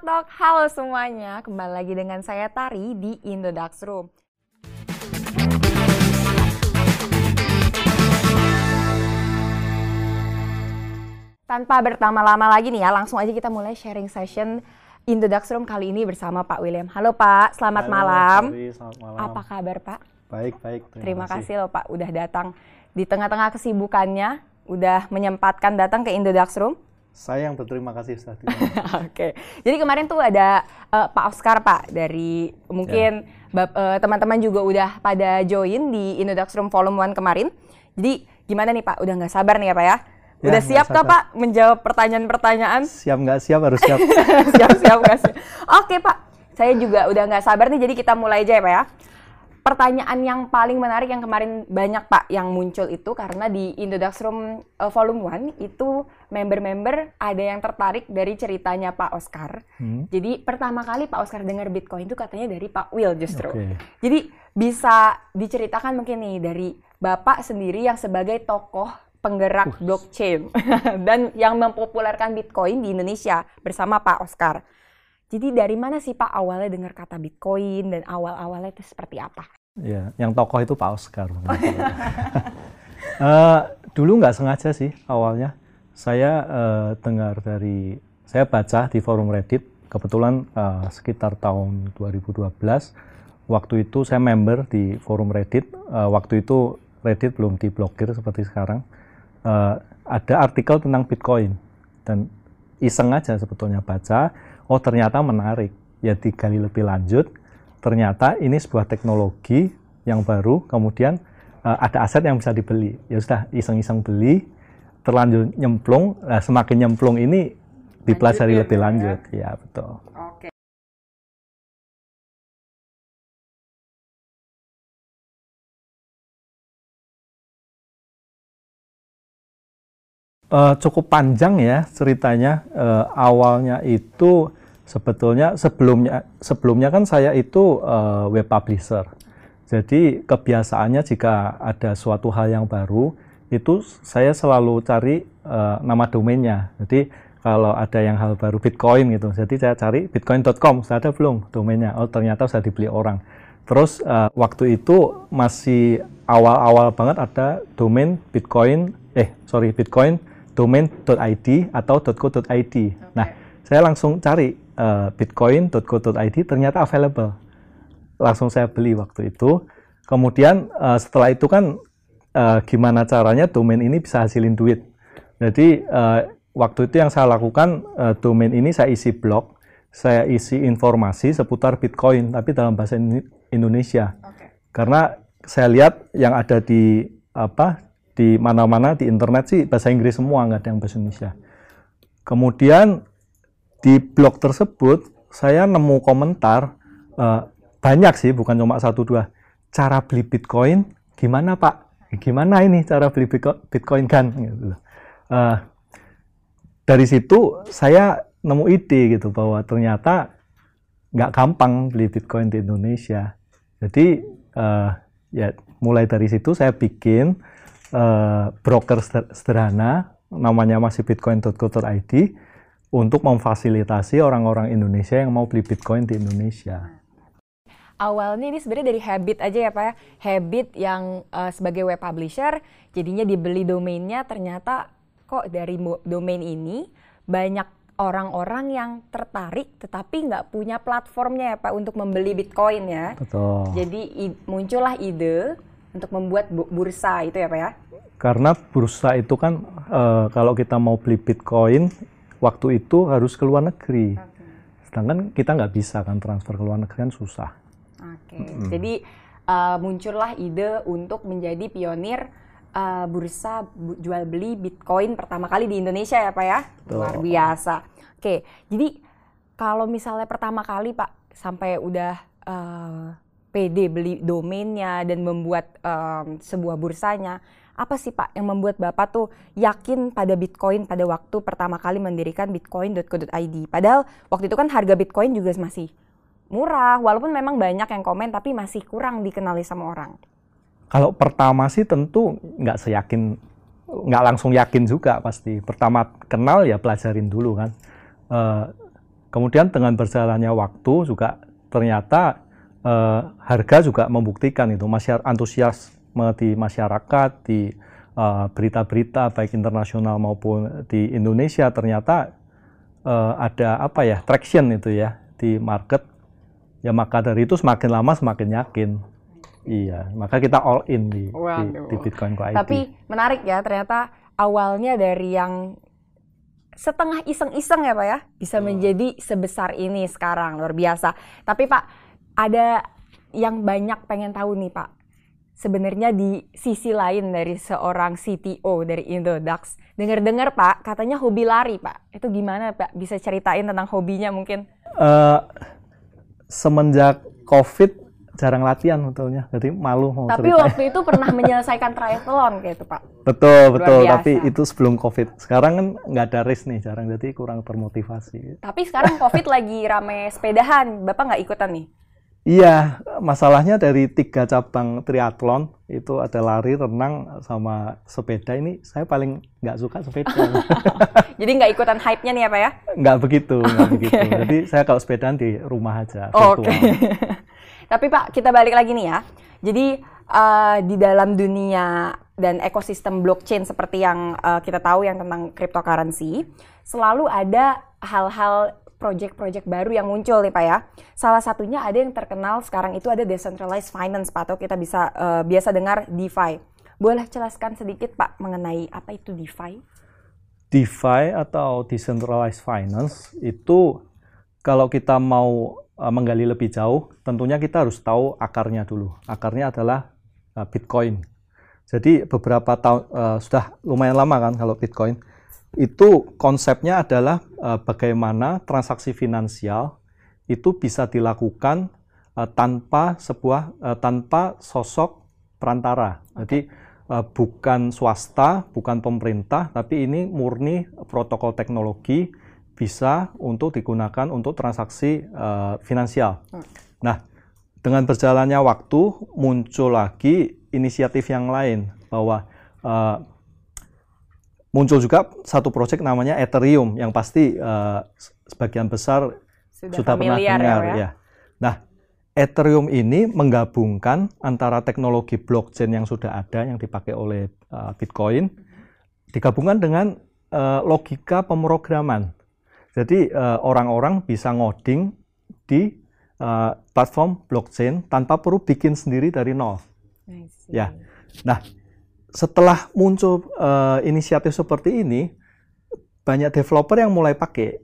Tok Tok, halo semuanya. Kembali lagi dengan saya Tari di Indodax Room. Tanpa berlama-lama lagi nih ya, langsung aja kita mulai sharing session Indodax Room kali ini bersama Pak William. Halo Pak, selamat Halo, malam. Tari, selamat malam. Apa kabar Pak? Baik, baik. Terima kasih loh Pak udah datang di tengah-tengah kesibukannya, udah menyempatkan datang ke Indodax Room. Saya yang berterima kasih Ustaz. Ya. Oke, jadi kemarin tuh ada eh, Pak Oscar Pak dari mungkin bap- eh, teman-teman juga udah pada join di Indodax Room Volume 1 kemarin. Jadi gimana nih Pak? Udah nggak sabar nih ya Pak ya? Ya, Udah siap kah. Pak menjawab pertanyaan-pertanyaan? siap nggak siap harus siap. Siap-siap nggak sih? Oke Pak, saya juga udah nggak sabar nih. Jadi kita mulai aja ya Pak ya. Pertanyaan yang paling menarik yang kemarin banyak Pak yang muncul itu karena di Indodax Room uh, Volume 1 itu member-member ada yang tertarik dari ceritanya Pak Oscar. Hmm. Jadi pertama kali Pak Oscar dengar Bitcoin itu katanya dari Pak Will justru. Oke. Jadi bisa diceritakan mungkin nih dari Bapak sendiri yang sebagai tokoh penggerak blockchain dan yang mempopulerkan Bitcoin di Indonesia bersama Pak Oscar. Jadi dari mana sih Pak awalnya dengar kata Bitcoin dan awal-awalnya itu seperti apa? Ya, yang tokoh itu Pak Oscar. Eh, dulu nggak sengaja sih awalnya. Saya eh, dengar dari, saya baca di forum Reddit, kebetulan eh, sekitar tahun 2012, waktu itu saya member di forum Reddit, Eh, waktu itu Reddit belum diblokir seperti sekarang. Eh, ada artikel tentang Bitcoin, dan iseng aja sebetulnya baca, oh ternyata menarik, ya digali lebih lanjut, ternyata ini sebuah teknologi yang baru, kemudian eh, ada aset yang bisa dibeli. Ya sudah, iseng-iseng beli, terlanjur nyemplung, nah, semakin nyemplung ini dipelajari Lanjut ya, lebih ya? lanjut. Ya, betul. Oke. Eh, cukup panjang ya ceritanya. Eh, awalnya itu sebetulnya sebelumnya sebelumnya kan saya itu eh, web publisher. Jadi kebiasaannya jika ada suatu hal yang baru itu saya selalu cari eh, nama domainnya. Jadi kalau ada yang hal baru Bitcoin gitu, jadi saya cari bitcoin.com, sudah ada belum domainnya? Oh ternyata sudah dibeli orang. Terus eh, waktu itu masih awal-awal banget ada domain Bitcoin, eh sorry Bitcoin domain.id atau .co.id. Nah, saya langsung cari eh, bitcoin.co.id ternyata available. Langsung saya beli waktu itu. Kemudian eh, setelah itu kan eh, gimana caranya domain ini bisa hasilin duit. Jadi eh, waktu itu yang saya lakukan eh, domain ini saya isi blog, saya isi informasi seputar Bitcoin tapi dalam bahasa Indo- Indonesia karena saya lihat yang ada di apa di mana-mana di internet sih bahasa Inggris semua nggak ada yang bahasa Indonesia. Kemudian di blog tersebut saya nemu komentar eh, banyak sih bukan cuma satu dua cara beli Bitcoin gimana Pak? Gimana ini cara beli Bitco- Bitcoin kan? Gitu. Eh, dari situ saya nemu ide gitu bahwa ternyata nggak gampang beli Bitcoin di Indonesia. Jadi eh, ya mulai dari situ saya bikin eh, broker seder- sederhana namanya masih bitcoin.co.id untuk memfasilitasi orang-orang Indonesia yang mau beli Bitcoin di Indonesia. Awalnya ini sebenarnya dari habit aja ya Pak ya. Habit yang eh, sebagai web publisher jadinya dibeli domainnya ternyata kok dari domain ini banyak orang-orang yang tertarik tetapi nggak punya platformnya ya Pak untuk membeli Bitcoin ya. Betul. Jadi muncullah ide untuk membuat bu- bursa itu ya Pak ya. Karena bursa itu kan eh, kalau kita mau beli Bitcoin waktu itu harus ke luar negeri. Sedangkan kita nggak bisa kan transfer ke luar negeri kan susah. Oke, jadi uh, muncullah ide untuk menjadi pionir uh, bursa bu- jual beli Bitcoin pertama kali di Indonesia ya Pak ya, luar biasa. Oke, jadi kalau misalnya pertama kali Pak sampai udah uh, PD beli domainnya dan membuat um, sebuah bursanya, apa sih Pak yang membuat Bapak tuh yakin pada Bitcoin pada waktu pertama kali mendirikan bitcoin.co.id? Padahal waktu itu kan harga Bitcoin juga masih murah, walaupun memang banyak yang komen tapi masih kurang dikenali sama orang. Kalau pertama sih tentu nggak seyakin, nggak langsung yakin juga pasti. Pertama kenal ya pelajarin dulu kan. Eh, kemudian dengan berjalannya waktu juga ternyata uh, harga juga membuktikan itu masyarakat antusiasme di masyarakat di eh, berita-berita uh, baik internasional maupun di Indonesia ternyata uh, ada apa ya traction itu ya di market. Ya maka dari itu semakin lama semakin yakin. Iya maka kita all in di, di, di Bitcoin Co tapi menarik ya ternyata awalnya dari yang setengah iseng-iseng ya Pak ya bisa menjadi sebesar ini sekarang luar biasa. Tapi Pak ada yang banyak pengen tahu nih Pak. Sebenarnya di sisi lain dari seorang CTO dari Indodax, dengar-dengar Pak, katanya hobi lari Pak. Itu gimana Pak? Bisa ceritain tentang hobinya mungkin? Uh, semenjak COVID jarang latihan betulnya, jadi malu mau Tapi cerita. waktu itu pernah menyelesaikan triathlon kayak itu Pak. Betul Luar betul, biasa. tapi itu sebelum COVID. Sekarang kan nggak ada race nih, jarang jadi kurang termotivasi. Tapi sekarang COVID lagi rame sepedahan, Bapak nggak ikutan nih? Iya, masalahnya dari tiga cabang triathlon itu ada lari, renang, sama sepeda. Ini saya paling nggak suka sepeda. Jadi nggak ikutan hype-nya nih ya Pak ya? Nggak begitu, nggak okay. begitu. Jadi saya kalau sepedaan di rumah aja. Oke. Okay. Tapi Pak, kita balik lagi nih ya. Jadi uh, di dalam dunia dan ekosistem blockchain seperti yang uh, kita tahu yang tentang cryptocurrency, selalu ada hal-hal project-project baru yang muncul nih Pak ya. Salah satunya ada yang terkenal sekarang itu ada decentralized finance Pak atau kita bisa uh, biasa dengar DeFi. Boleh jelaskan sedikit Pak mengenai apa itu DeFi? DeFi atau decentralized finance itu kalau kita mau uh, menggali lebih jauh, tentunya kita harus tahu akarnya dulu. Akarnya adalah uh, Bitcoin. Jadi beberapa tahun sudah lumayan lama kan kalau Bitcoin itu konsepnya adalah uh, bagaimana transaksi finansial itu bisa dilakukan uh, tanpa sebuah uh, tanpa sosok perantara. Jadi uh, bukan swasta, bukan pemerintah, tapi ini murni protokol teknologi bisa untuk digunakan untuk transaksi uh, finansial. Hmm. Nah, dengan berjalannya waktu muncul lagi inisiatif yang lain bahwa uh, muncul juga satu proyek namanya Ethereum yang pasti uh, sebagian besar sudah, sudah pernah ya, dengar ya. ya. Nah, Ethereum ini menggabungkan antara teknologi blockchain yang sudah ada yang dipakai oleh uh, Bitcoin digabungkan dengan uh, logika pemrograman. Jadi orang-orang uh, bisa ngoding di uh, platform blockchain tanpa perlu bikin sendiri dari nol. Ya. Nah, setelah muncul uh, inisiatif seperti ini, banyak developer yang mulai pakai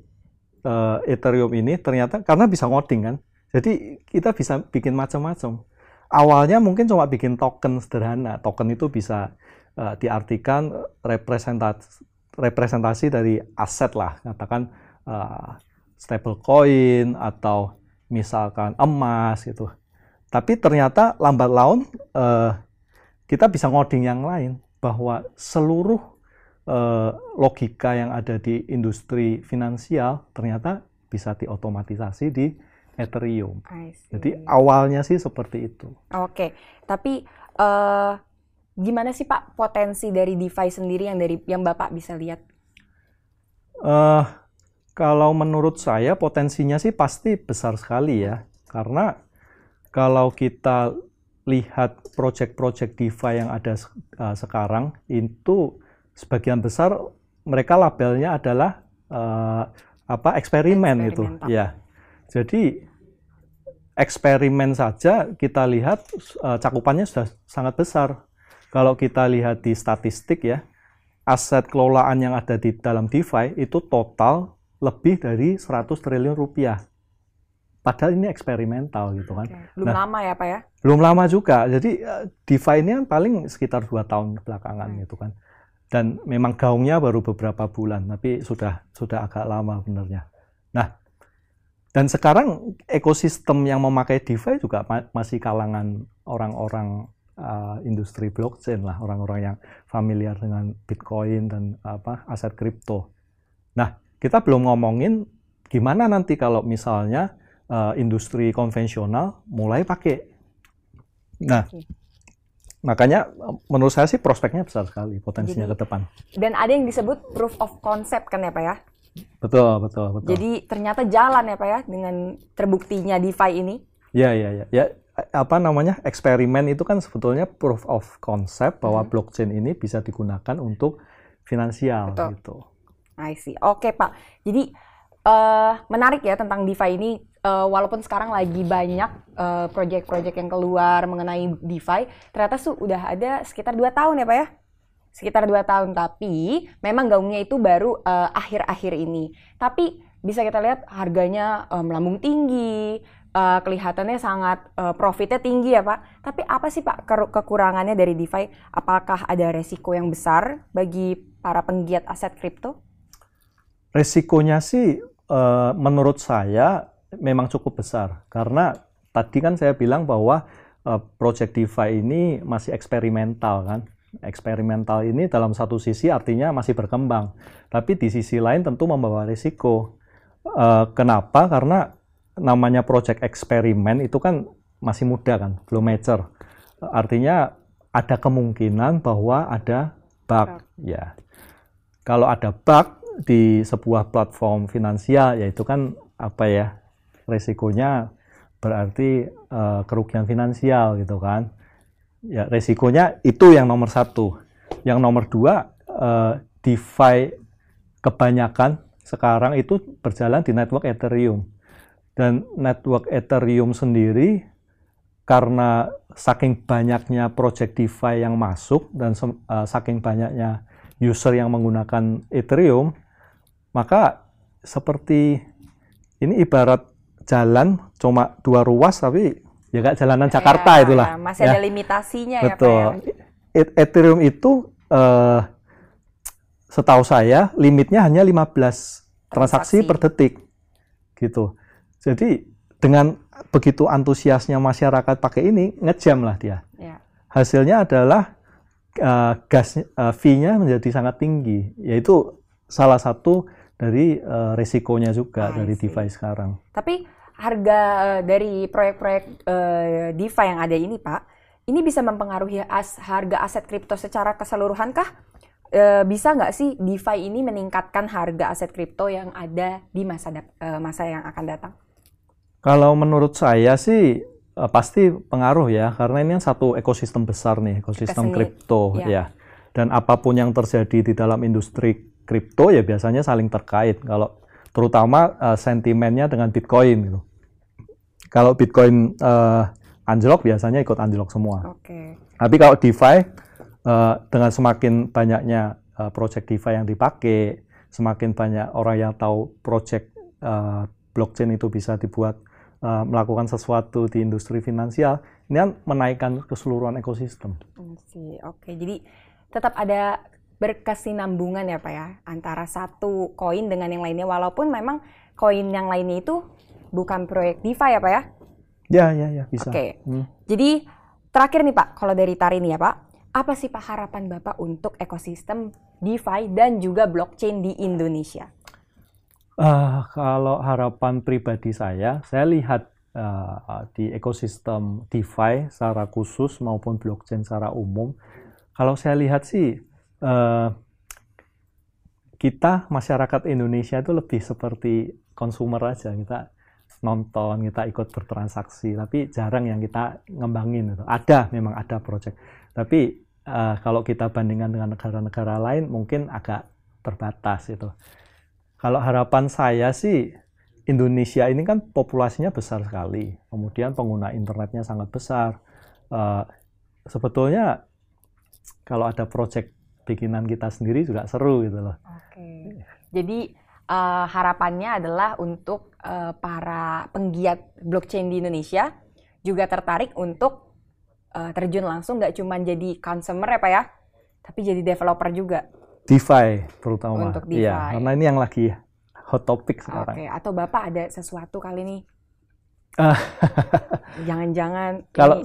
uh, Ethereum ini ternyata karena bisa ngoding kan. Jadi kita bisa bikin macam-macam. Awalnya mungkin cuma bikin token sederhana. Token itu bisa uh, diartikan representasi representasi dari aset lah, katakan uh, stable coin atau misalkan emas gitu. Tapi ternyata lambat laun uh, kita bisa ngoding yang lain bahwa seluruh uh, logika yang ada di industri finansial ternyata bisa diotomatisasi di Ethereum. Jadi awalnya sih seperti itu. Oke, tapi uh, gimana sih Pak potensi dari DeFi sendiri yang dari yang Bapak bisa lihat? Uh, kalau menurut saya potensinya sih pasti besar sekali ya, karena kalau kita lihat proyek-proyek DeFi yang ada uh, sekarang itu sebagian besar mereka labelnya adalah uh, apa eksperimen itu ya jadi eksperimen saja kita lihat uh, cakupannya sudah sangat besar. Kalau kita lihat di statistik ya aset kelolaan yang ada di dalam DeFi itu total lebih dari 100 triliun rupiah Padahal ini eksperimental gitu kan. Okay. Belum nah, lama ya Pak ya? Belum lama juga. Jadi uh, DeFi ini kan paling sekitar dua tahun belakangan hmm. gitu kan. Dan memang gaungnya baru beberapa bulan, tapi sudah sudah agak lama benernya. Nah, dan sekarang ekosistem yang memakai DeFi juga ma masih kalangan orang-orang uh, industri blockchain lah, orang-orang yang familiar dengan Bitcoin dan apa aset kripto. Nah, kita belum ngomongin gimana nanti kalau misalnya uh, industri konvensional mulai pakai. Nah, okay. makanya menurut saya sih prospeknya besar sekali potensinya Jadi, ke depan. Dan ada yang disebut proof of concept kan ya Pak ya? Betul, betul, betul. Jadi ternyata jalan ya Pak ya dengan terbuktinya DeFi ini. Ya, ya, ya. Ya, apa namanya? eksperimen itu kan sebetulnya proof of concept bahwa hmm. blockchain ini bisa digunakan untuk finansial betul. gitu. I see. Oke, Pak. Jadi uh, menarik ya tentang DeFi ini uh, walaupun sekarang lagi banyak uh, project-project yang keluar mengenai DeFi, ternyata su udah ada sekitar dua tahun ya Pak ya? Sekitar dua tahun, tapi memang gaungnya itu baru akhir-akhir uh, ini. Tapi bisa kita lihat harganya uh, melambung tinggi, uh, kelihatannya sangat uh, profitnya tinggi ya Pak. Tapi apa sih Pak ke kekurangannya dari DeFi? Apakah ada resiko yang besar bagi para penggiat aset kripto? Resikonya sih uh, menurut saya memang cukup besar karena tadi kan saya bilang bahwa uh, project DeFi ini masih eksperimental kan. Eksperimental ini dalam satu sisi artinya masih berkembang, tapi di sisi lain tentu membawa risiko. Uh, kenapa? Karena namanya project eksperimen itu kan masih muda kan, belum mature. Artinya ada kemungkinan bahwa ada bug, ya. Kalau ada bug, di sebuah platform finansial yaitu kan apa ya resikonya berarti uh, kerugian finansial gitu kan. Ya resikonya itu yang nomor satu. Yang nomor dua uh, DeFi kebanyakan sekarang itu berjalan di network Ethereum. Dan network Ethereum sendiri karena saking banyaknya project DeFi yang masuk dan uh, saking banyaknya user yang menggunakan Ethereum maka seperti ini ibarat jalan cuma dua ruas tapi ya kayak jalanan Jakarta ya, itulah. Ya, masih ya. ada limitasinya Betul. ya Pak. Ya? Ethereum itu uh, setahu saya limitnya hanya 15 transaksi, transaksi per detik. Gitu. Jadi dengan begitu antusiasnya masyarakat pakai ini ngejam lah dia. Ya. Hasilnya adalah uh, gas uh, fee-nya menjadi sangat tinggi, yaitu salah satu dari uh, resikonya juga I dari. DeFi sekarang. Tapi harga uh, dari proyek-proyek uh, DeFi yang ada ini, Pak, ini bisa mempengaruhi as harga aset kripto secara keseluruhan kah? E, bisa nggak sih DeFi ini meningkatkan harga aset kripto yang ada di masa e, masa yang akan datang? Kalau menurut saya sih e, pasti pengaruh ya, karena ini kan satu ekosistem besar nih, ekosistem kripto ya. ya. Dan apa pun yang terjadi di dalam industri kripto ya biasanya saling terkait. Kalau terutama uh, sentimennya dengan Bitcoin gitu. Kalau Bitcoin uh, anjlok biasanya ikut anjlok semua. Okay. Tapi kalau DeFi uh, dengan semakin banyaknya uh, project DeFi yang dipakai, semakin banyak orang yang tahu project uh, blockchain itu bisa dibuat uh, melakukan sesuatu di industri finansial, ini kan menaikkan keseluruhan ekosistem. Oke, okay. jadi tetap ada berkesinambungan ya Pak ya antara satu koin dengan yang lainnya walaupun memang koin yang lainnya itu bukan proyek DeFi ya Pak ya? Ya ya ya bisa. Oke. Okay. Hmm. Jadi terakhir nih Pak kalau dari Tari nih ya Pak, apa sih Pak harapan Bapak untuk ekosistem DeFi dan juga blockchain di Indonesia? Uh, kalau harapan pribadi saya, saya lihat uh, di ekosistem DeFi secara khusus maupun blockchain secara umum, kalau saya lihat sih uh, kita masyarakat Indonesia itu lebih seperti konsumer aja. Kita nonton kita ikut bertransaksi. Tapi jarang yang kita ngembangin. Itu ada memang ada project. Tapi uh, kalau kita bandingkan dengan negara-negara lain mungkin agak terbatas itu. Kalau harapan saya sih Indonesia ini kan populasinya besar sekali. Kemudian pengguna internetnya sangat besar. Uh, sebetulnya kalau ada project bikinan kita sendiri juga seru gitu loh. Oke. Jadi uh, harapannya adalah untuk uh, para penggiat blockchain di Indonesia juga tertarik untuk uh, terjun langsung nggak cuma jadi consumer ya Pak ya, tapi jadi developer juga. DeFi terutama. Untuk DeFi. Iya, karena ini yang lagi hot topic sekarang. Oke, atau Bapak ada sesuatu kali ini? Jangan-jangan kalau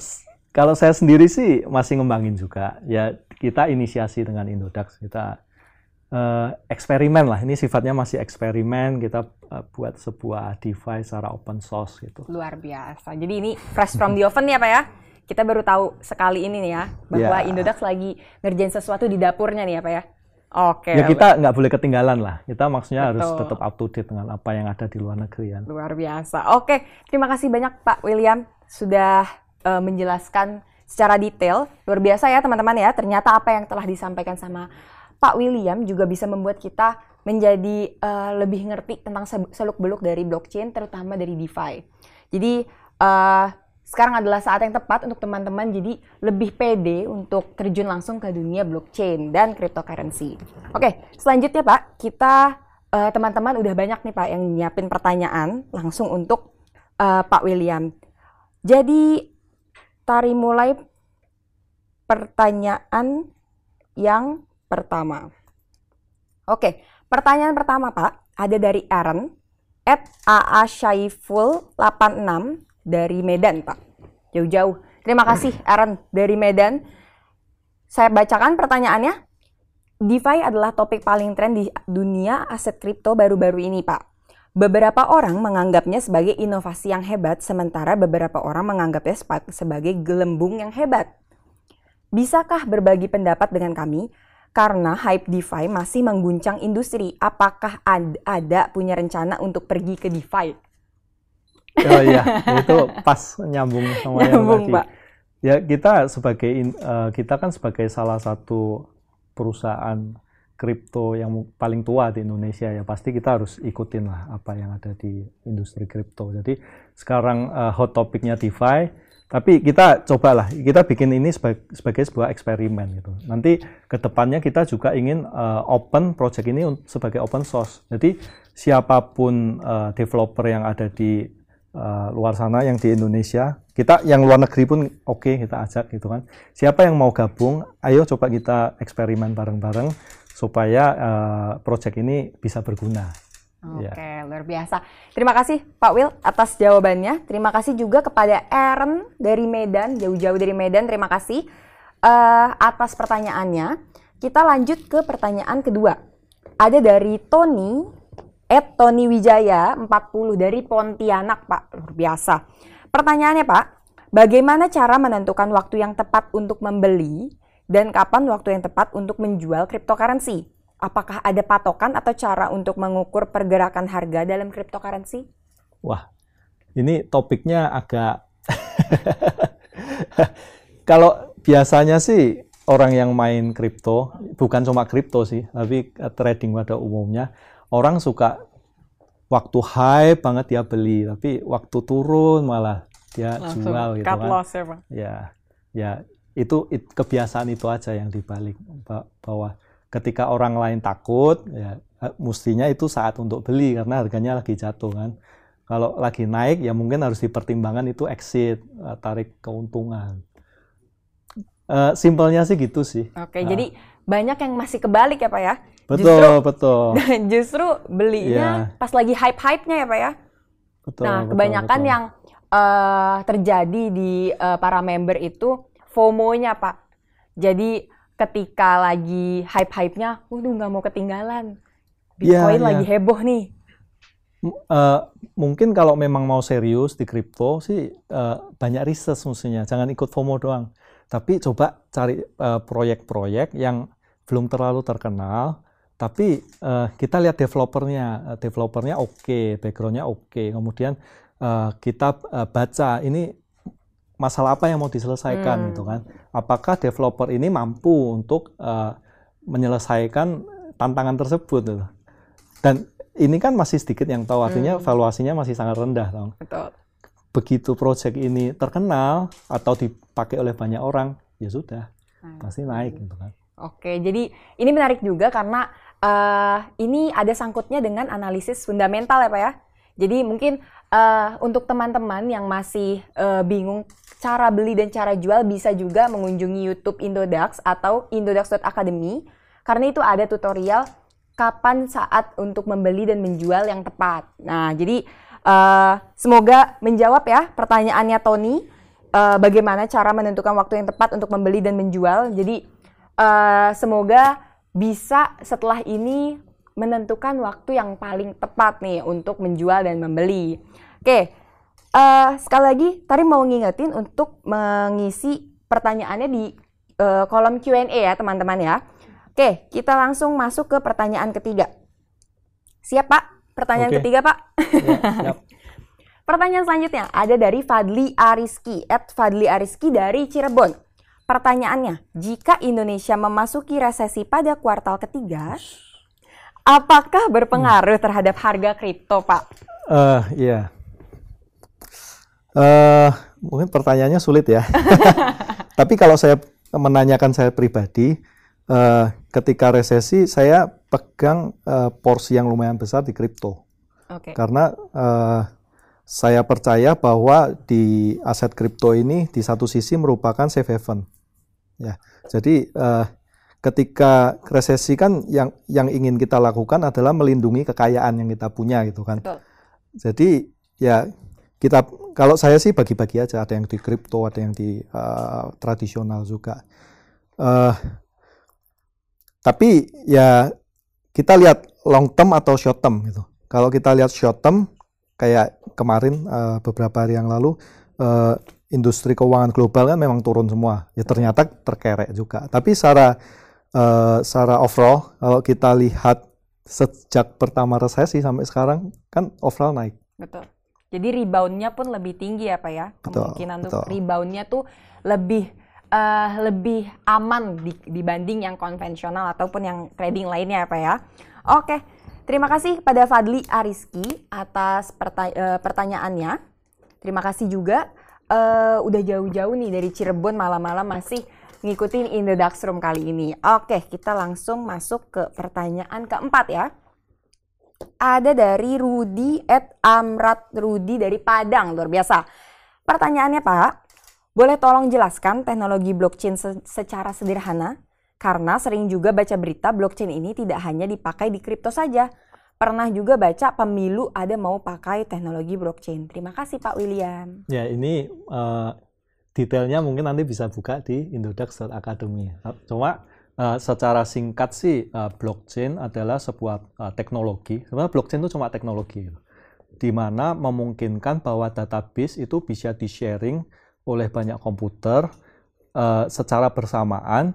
kalau saya sendiri sih masih ngembangin juga. Ya kita inisiasi dengan Indodax kita uh, eksperimen lah ini sifatnya masih eksperimen kita uh, buat sebuah device secara open source gitu luar biasa jadi ini fresh from the oven ya pak ya kita baru tahu sekali ini nih ya bahwa yeah. Indodax lagi ngerjain sesuatu di dapurnya nih ya pak ya Oke. Ya kita nggak boleh ketinggalan lah. Kita maksudnya Betul. harus tetap up to date dengan apa yang ada di luar negeri ya. Luar biasa. Oke, terima kasih banyak Pak William sudah uh, menjelaskan secara detail. Luar biasa ya teman-teman ya. Ternyata apa yang telah disampaikan sama Pak William juga bisa membuat kita menjadi uh, lebih ngerti tentang seluk-beluk dari blockchain, terutama dari DeFi. Jadi uh, sekarang adalah saat yang tepat untuk teman-teman jadi lebih pede untuk terjun langsung ke dunia blockchain dan cryptocurrency. Oke, selanjutnya Pak, kita teman teman-teman udah banyak nih Pak yang nyiapin pertanyaan langsung untuk uh, Pak William. Jadi tari mulai pertanyaan yang pertama. Oke, pertanyaan pertama Pak ada dari Aaron at AA Syaiful 86 dari Medan, Pak. Jauh-jauh. Terima kasih, Aaron dari Medan. Saya bacakan pertanyaannya. DeFi adalah topik paling tren di dunia aset kripto baru-baru ini, Pak. Beberapa orang menganggapnya sebagai inovasi yang hebat, sementara beberapa orang menganggapnya sebagai gelembung yang hebat. Bisakah berbagi pendapat dengan kami? Karena hype DeFi masih mengguncang industri, apakah ada punya rencana untuk pergi ke DeFi? Oh iya, itu pas nyambung sama nyambung, yang tadi. Pak. Ya kita sebagai uh, kita kan sebagai salah satu perusahaan kripto yang paling tua di Indonesia ya pasti kita harus ikutin lah apa yang ada di industri kripto. Jadi sekarang uh, hot topiknya DeFi, tapi kita cobalah kita bikin ini sebagai, sebagai sebuah eksperimen gitu. Nanti ke depannya kita juga ingin uh, open project ini sebagai open source. Jadi siapa pun uh, developer yang ada di uh, luar sana yang di Indonesia kita yang luar negeri pun oke okay, kita ajak gitu kan siapa yang mau gabung ayo coba kita eksperimen bareng-bareng supaya uh, project ini bisa berguna Oke, okay, ya. luar biasa. Terima kasih Pak Will atas jawabannya. Terima kasih juga kepada Aaron dari Medan, jauh-jauh dari Medan. Terima kasih uh, atas pertanyaannya. Kita lanjut ke pertanyaan kedua. Ada dari Tony Ed Tony Wijaya 40 dari Pontianak, Pak. Luar biasa. Pertanyaannya, Pak, bagaimana cara menentukan waktu yang tepat untuk membeli dan kapan waktu yang tepat untuk menjual cryptocurrency? Apakah ada patokan atau cara untuk mengukur pergerakan harga dalam cryptocurrency? Wah, ini topiknya agak kalau biasanya sih orang yang main kripto, bukan cuma kripto sih, tapi trading pada umumnya, orang suka waktu high banget dia beli, tapi waktu turun malah dia Langsung jual gitu kan. Loss ya, ya, ya itu it, kebiasaan itu aja yang dibalik bahwa ketika orang lain takut, ya mestinya itu saat untuk beli karena harganya lagi jatuh kan. Kalau lagi naik ya mungkin harus dipertimbangkan itu exit, eh, tarik keuntungan. Uh, simpelnya sih gitu sih. Oke, nah. jadi banyak yang masih kebalik ya Pak ya? Betul, justru, betul. justru belinya yeah. pas lagi hype-hype-nya ya Pak ya. Betul. Nah, betul, kebanyakan betul. yang uh, terjadi di uh, para member itu FOMO-nya Pak. Jadi ketika lagi hype-hype-nya, waduh nggak mau ketinggalan. Bitcoin yeah, yeah. lagi heboh nih. Uh, mungkin kalau memang mau serius di kripto sih uh, banyak riset mestinya. Jangan ikut FOMO doang. Tapi coba cari proyek-proyek uh, yang belum terlalu terkenal, tapi uh, kita lihat developernya, developernya oke, okay, backgroundnya oke, okay. kemudian uh, kita uh, baca ini masalah apa yang mau diselesaikan hmm. gitu kan? Apakah developer ini mampu untuk uh, menyelesaikan tantangan tersebut? Gitu. Dan ini kan masih sedikit yang tahu, artinya hmm. valuasinya masih sangat rendah, tau? Betul. Begitu project ini terkenal atau dipakai oleh banyak orang, ya sudah, hmm. pasti naik gitu kan. Oke, jadi ini menarik juga karena uh, ini ada sangkutnya dengan analisis fundamental ya Pak ya. Jadi mungkin uh, untuk teman-teman yang masih uh, bingung cara beli dan cara jual bisa juga mengunjungi YouTube Indodax atau indodax.academy karena itu ada tutorial kapan saat untuk membeli dan menjual yang tepat. Nah, jadi uh, semoga menjawab ya pertanyaannya Tony uh, bagaimana cara menentukan waktu yang tepat untuk membeli dan menjual. Jadi uh, semoga bisa setelah ini menentukan waktu yang paling tepat nih untuk menjual dan membeli. Oke, uh, sekali lagi tadi mau ngingetin untuk mengisi pertanyaannya di uh, kolom Q&A ya teman-teman ya. Oke, kita langsung masuk ke pertanyaan ketiga. Siap Pak? Pertanyaan Oke. ketiga Pak. Ya, siap. Pertanyaan selanjutnya ada dari Fadli Ariski, at Fadli Ariski dari Cirebon. Pertanyaannya, jika Indonesia memasuki resesi pada kuartal ketiga, apakah berpengaruh terhadap harga kripto, Pak? Eh, iya. Eh, mungkin pertanyaannya sulit ya. Tapi kalau saya menanyakan saya pribadi, eh, ketika resesi saya pegang eh, porsi yang lumayan besar di kripto. Oke. Karena eh, saya percaya bahwa di aset kripto ini di satu sisi merupakan safe haven. Ya. Jadi eh, ketika resesi kan yang yang ingin kita lakukan adalah melindungi kekayaan yang kita punya gitu kan. Betul. Jadi ya kita kalau saya sih bagi-bagi aja ada yang di kripto, ada yang di eh, tradisional juga. Eh, tapi ya kita lihat long term atau short term gitu. Kalau kita lihat short term kayak kemarin eh, beberapa hari yang lalu eh, industri keuangan global kan memang turun semua. Ya ternyata terkerek juga. Tapi secara eh, secara overall kalau kita lihat sejak pertama resesi sampai sekarang kan overall naik. Betul. Jadi reboundnya pun lebih tinggi ya Pak ya? Betul, Kemungkinan untuk betul. reboundnya tuh lebih eh, lebih aman di- dibanding yang konvensional ataupun yang trading lainnya ya Pak ya? Oke, terima kasih kepada Fadli Ariski atas perta- eh, pertanyaannya. Terima kasih juga eh, udah jauh-jauh nih dari Cirebon malam-malam masih ngikutin In The Dark Room kali ini. Oke, kita langsung masuk ke pertanyaan keempat ya ada dari Rudi at Amrat Rudi dari Padang luar biasa. Pertanyaannya Pak, boleh tolong jelaskan teknologi blockchain se- secara sederhana? Karena sering juga baca berita blockchain ini tidak hanya dipakai di kripto saja. Pernah juga baca pemilu ada mau pakai teknologi blockchain. Terima kasih Pak William. Ya ini eh, detailnya mungkin nanti bisa buka di Indodax Academy. Cuma eh, secara singkat sih eh, blockchain adalah sebuah eh, teknologi. Sebenarnya blockchain itu cuma teknologi, di mana memungkinkan bahwa database itu bisa di-sharing oleh banyak komputer eh, secara bersamaan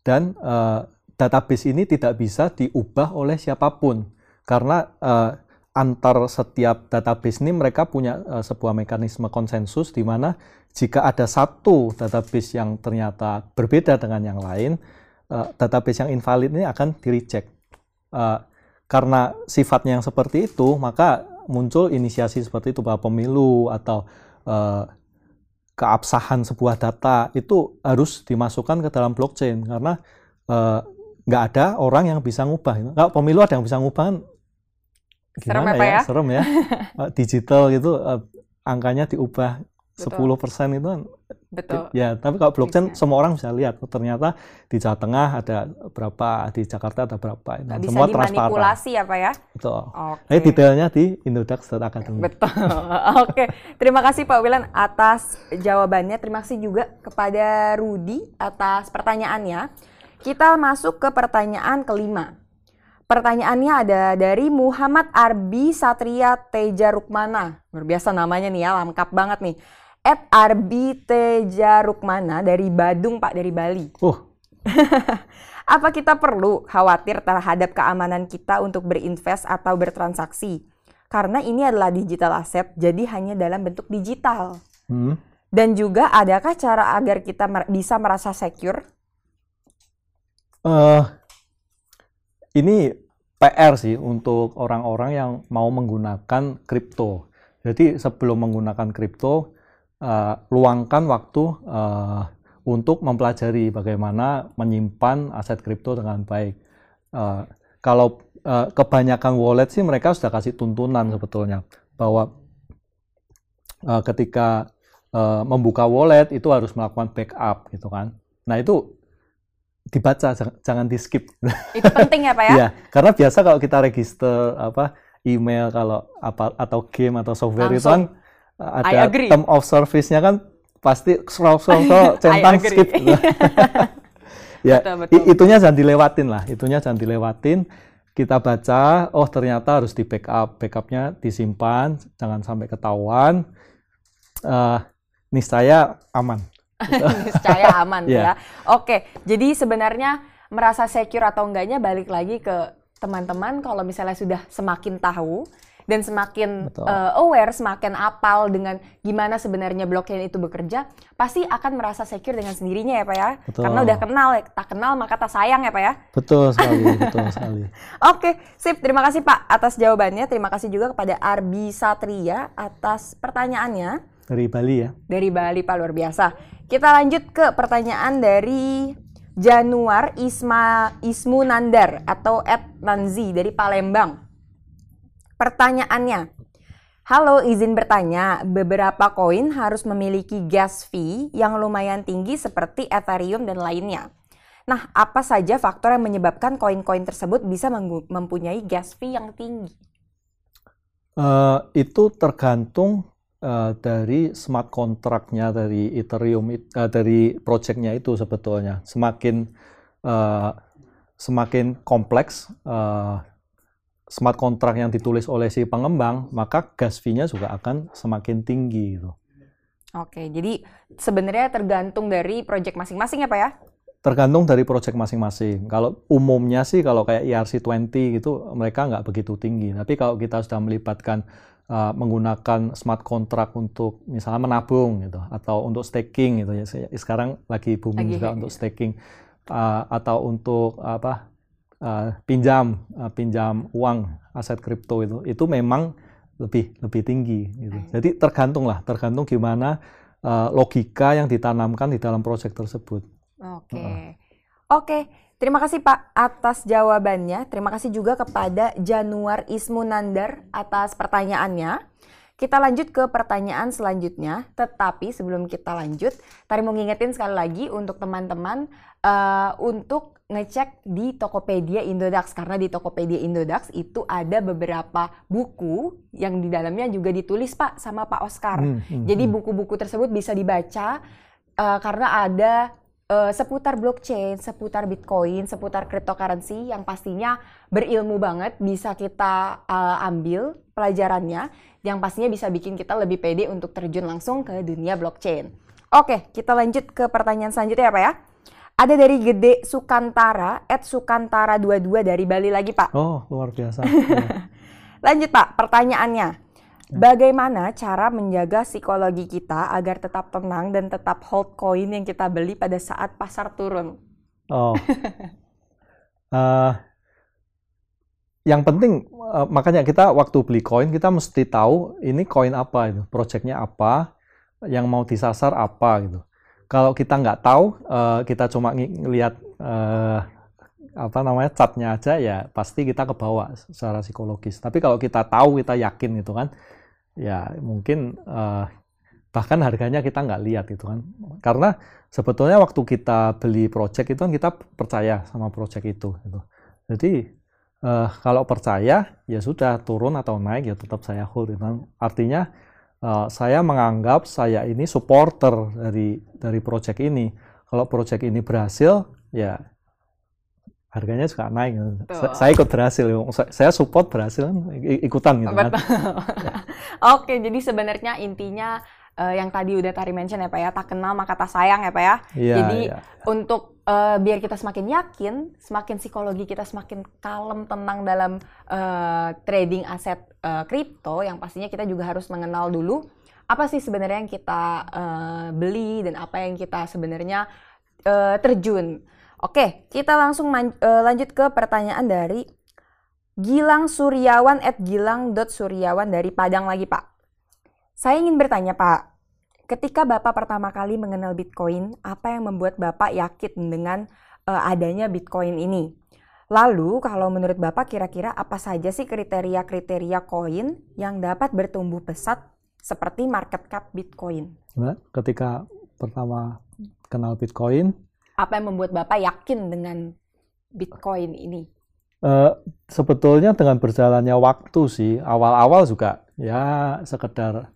dan eh, database ini tidak bisa diubah oleh siapa pun karena eh, antar setiap database ini mereka punya eh, sebuah mekanisme konsensus di mana jika ada satu database yang ternyata berbeda dengan yang lain, eh, database yang invalid ini akan di-reject. Eh, karena sifatnya yang seperti itu, maka muncul inisiasi seperti itu bahwa pemilu atau eh, keabsahan sebuah data itu harus dimasukkan ke dalam blockchain karena nggak ada orang yang bisa ngubah. Kalau pemilu ada yang bisa ngubah kan Serem gimana ya, Pak ya? Serem ya. Digital gitu eh, angkanya diubah Betul. 10% itu kan Betul. ya, tapi kalau blockchain Bisa. semua orang bisa lihat oh, ternyata di Jawa Tengah ada berapa, di Jakarta ada berapa. Nggak bisa semua dimanipulasi ya Pak ya? Betul. Oke. Nah, detailnya di Indodax.academy. Betul. Oke, terima kasih Pak Wilan atas jawabannya. Terima kasih juga kepada Rudi atas pertanyaannya. Kita masuk ke pertanyaan kelima. Pertanyaannya ada dari Muhammad Arbi Satria Teja Rukmana. Luar biasa namanya nih ya, lengkap banget nih. At Arbi Teja Rukmana dari Badung Pak dari Bali. Uh, Apa kita perlu khawatir terhadap keamanan kita untuk berinvest atau bertransaksi? Karena ini adalah digital asset, jadi hanya dalam bentuk digital. hmm. Dan juga adakah cara agar kita mer- bisa merasa secure? Eh, ini PR sih untuk orang-orang yang mau menggunakan kripto. Jadi sebelum menggunakan kripto, eh, luangkan waktu eh, untuk mempelajari bagaimana menyimpan aset kripto dengan baik. Eh, kalau eh, kebanyakan wallet sih mereka sudah kasih tuntunan sebetulnya bahwa eh, ketika eh, membuka wallet itu harus melakukan backup gitu kan. Nah itu dibaca jangan, jangan di skip. Itu penting ya Pak ya? Iya, karena biasa kalau kita register apa email kalau apa atau game atau software itu kan Langsung. uh, I ada term of service-nya kan pasti scroll scroll scroll centang skip. ya, Betul, betul. itunya jangan dilewatin lah, itunya jangan dilewatin. Kita baca, oh ternyata harus di backup, backupnya disimpan, jangan sampai ketahuan. Eh, niscaya aman. Niscaya aman Iya. ya. Oke, jadi sebenarnya merasa secure atau enggaknya balik lagi ke teman-teman kalau misalnya sudah semakin tahu dan semakin uh, aware, semakin apal dengan gimana sebenarnya blockchain itu bekerja, pasti akan merasa secure dengan sendirinya ya Pak ya. Betul. Karena udah kenal, ya, tak kenal maka tak sayang ya Pak ya. Betul sekali, betul sekali. Oke, sip. Terima kasih Pak atas jawabannya. Terima kasih juga kepada Arbi Satria atas pertanyaannya. Dari Bali ya. Dari Bali Pak, luar biasa. Kita lanjut ke pertanyaan dari Januar Isma Ismu Nandar atau Ed Nanzi dari Palembang. Pertanyaannya, Halo, izin bertanya, beberapa koin harus memiliki gas fee yang lumayan tinggi seperti Ethereum dan lainnya. Nah, apa saja faktor yang menyebabkan koin-koin tersebut bisa mempunyai gas fee yang tinggi? Uh, itu tergantung uh, dari smart kontraknya dari Ethereum, uh, dari projectnya itu sebetulnya. Semakin uh, semakin kompleks uh, smart contract yang ditulis oleh si pengembang, maka gas fee-nya juga akan semakin tinggi gitu. Oke, jadi sebenarnya tergantung dari project masing-masing ya Pak ya? Tergantung dari project masing-masing. Kalau umumnya sih kalau kayak ERC20 gitu mereka nggak begitu tinggi. Tapi kalau kita sudah melibatkan uh, menggunakan smart contract untuk misalnya menabung gitu atau untuk staking gitu ya. Sekarang lagi booming lagi, juga ya. untuk staking uh, atau untuk apa uh, pinjam uh, pinjam uang aset kripto itu itu memang lebih lebih tinggi gitu. Jadi tergantung lah, tergantung gimana uh, logika yang ditanamkan di dalam proyek tersebut. Oke. Okay. Uh. Oke, okay. terima kasih Pak atas jawabannya. Terima kasih juga kepada Januar Ismunandar atas pertanyaannya. Kita lanjut ke pertanyaan selanjutnya, tetapi sebelum kita lanjut, tadi mau ngingetin sekali lagi untuk teman-teman uh, untuk ngecek di Tokopedia Indodax karena di Tokopedia Indodax itu ada beberapa buku yang di dalamnya juga ditulis Pak sama Pak Oscar. Hmm, hmm, Jadi hmm. buku-buku tersebut bisa dibaca uh, karena ada uh, seputar blockchain, seputar Bitcoin, seputar cryptocurrency yang pastinya berilmu banget bisa kita uh, ambil pelajarannya yang pastinya bisa bikin kita lebih pede untuk terjun langsung ke dunia blockchain. Oke, kita lanjut ke pertanyaan selanjutnya ya Pak ya. Ada dari Gede Sukantara, at Sukantara 22 dari Bali lagi Pak. Oh, luar biasa. lanjut Pak, pertanyaannya. Ya. Bagaimana cara menjaga psikologi kita agar tetap tenang dan tetap hold koin yang kita beli pada saat pasar turun? Oh, uh, yang penting uh, makanya kita waktu beli koin kita mesti tahu ini koin apa itu, projectnya apa, yang mau disasar apa gitu. Kalau kita nggak tahu, uh, kita cuma ngelihat uh, apa namanya catnya aja ya pasti kita kebawa secara psikologis. Tapi kalau kita tahu, kita yakin gitu kan, ya mungkin uh, bahkan harganya kita nggak lihat gitu kan. Karena sebetulnya waktu kita beli project itu kan kita percaya sama project itu. Gitu. Jadi uh, kalau percaya ya sudah turun atau naik ya tetap saya hold gitu. artinya uh, saya menganggap saya ini supporter dari dari project ini. Kalau project ini berhasil ya harganya juga naik. Sa saya ikut berhasil saya support berhasil ikutan gitu kan. Oke jadi sebenarnya intinya uh, yang tadi udah tadi mention ya Pak ya, tak kenal maka tak sayang ya Pak ya. Yeah, Jadi yeah. untuk uh, biar kita semakin yakin, semakin psikologi kita semakin kalem, tenang dalam uh, trading aset kripto, uh, yang pastinya kita juga harus mengenal dulu apa sih sebenarnya yang kita uh, beli dan apa yang kita sebenarnya uh, terjun. Oke, kita langsung man, uh, lanjut ke pertanyaan dari Gilang Suryawan at gilang.suryawan dari Padang lagi Pak. Saya ingin bertanya Pak, ketika Bapak pertama kali mengenal Bitcoin, apa yang membuat Bapak yakin dengan uh, adanya Bitcoin ini? Lalu kalau menurut Bapak kira-kira apa saja sih kriteria-kriteria koin yang dapat bertumbuh pesat seperti market cap Bitcoin? Ketika pertama kenal Bitcoin, apa yang membuat Bapak yakin dengan Bitcoin ini? Uh, sebetulnya dengan berjalannya waktu sih, awal-awal juga ya sekedar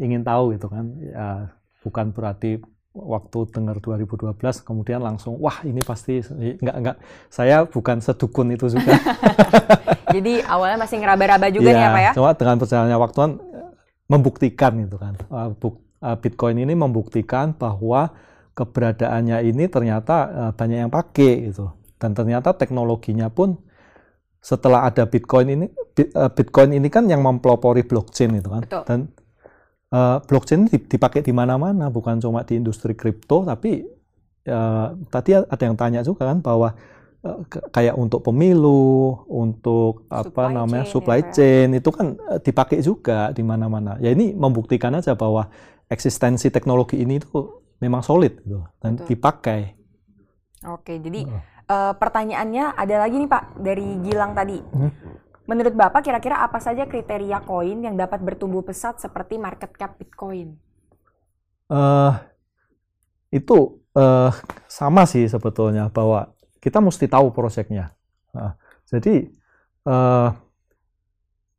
ingin tahu gitu kan ya bukan berarti waktu dengar 2012 kemudian langsung wah ini pasti enggak enggak saya bukan sedukun itu juga. Jadi awalnya masih ngeraba-raba juga ya, nih ya Pak ya? cuma dengan perjalanannya waktu kan membuktikan itu kan. Uh, uh, Bitcoin ini membuktikan bahwa keberadaannya ini ternyata banyak yang pakai gitu. Dan ternyata teknologinya pun setelah ada Bitcoin ini, eh, Bitcoin ini kan yang mempelopori blockchain itu kan. Betul. Dan uh, blockchain dipakai di mana-mana, bukan cuma di industri kripto, tapi uh, tadi ada yang tanya juga kan bahwa uh, kayak untuk pemilu, untuk supply apa namanya chain, supply ya, chain itu kan dipakai juga di mana-mana. Ya ini membuktikan aja bahwa eksistensi teknologi ini itu memang solid gitu dan Betul. dipakai. Oke, jadi uh uh, pertanyaannya ada lagi nih Pak dari Gilang tadi. Hmm? Menurut Bapak kira-kira apa saja kriteria koin yang dapat bertumbuh pesat seperti market cap Bitcoin? Uh, itu uh, sama sih sebetulnya bahwa kita mesti tahu proyeknya. Nah, jadi uh,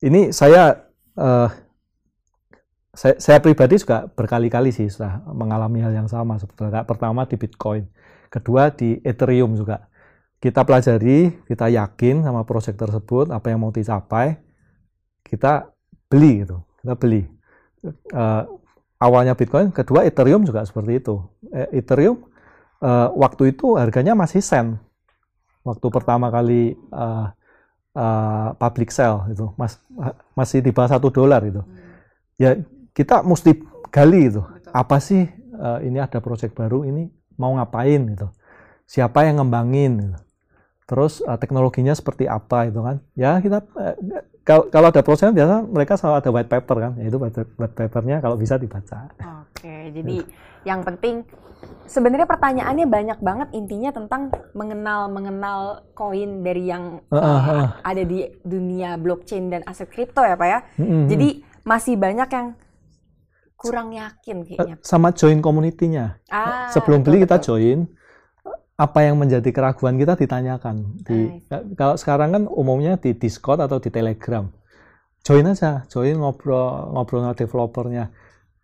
ini saya, uh, saya saya pribadi juga berkali-kali sih sudah mengalami hal yang sama sebetulnya. Pertama di Bitcoin, kedua di Ethereum juga kita pelajari, kita yakin sama proyek tersebut, apa yang mau dicapai, kita beli gitu, kita beli. Uh, awalnya Bitcoin, kedua Ethereum juga seperti itu. E, Ethereum uh, waktu itu harganya masih sen, waktu pertama kali uh, uh, public sale itu, mas, masih di bawah satu dolar itu. Ya kita mesti gali itu, apa sih uh, ini ada proyek baru ini mau ngapain gitu, siapa yang ngembangin gitu terus uh, teknologinya seperti apa itu kan? Ya kita uh, kalau, kalau ada proses biasa mereka selalu ada white paper kan? Yaitu white papernya kalau bisa dibaca. Oke jadi yang penting sebenarnya pertanyaannya banyak banget intinya tentang mengenal mengenal koin dari yang uh, uh, uh. ada di dunia blockchain dan aset kripto ya pak ya? Uh, uh, jadi masih banyak yang kurang yakin kayaknya. sama join community-nya. Ah, sebelum betul, beli kita betul. join apa yang menjadi keraguan kita ditanyakan. Di kalau sekarang kan umumnya di Discord atau di Telegram. Join aja join ngobrol ngobrol sama developernya.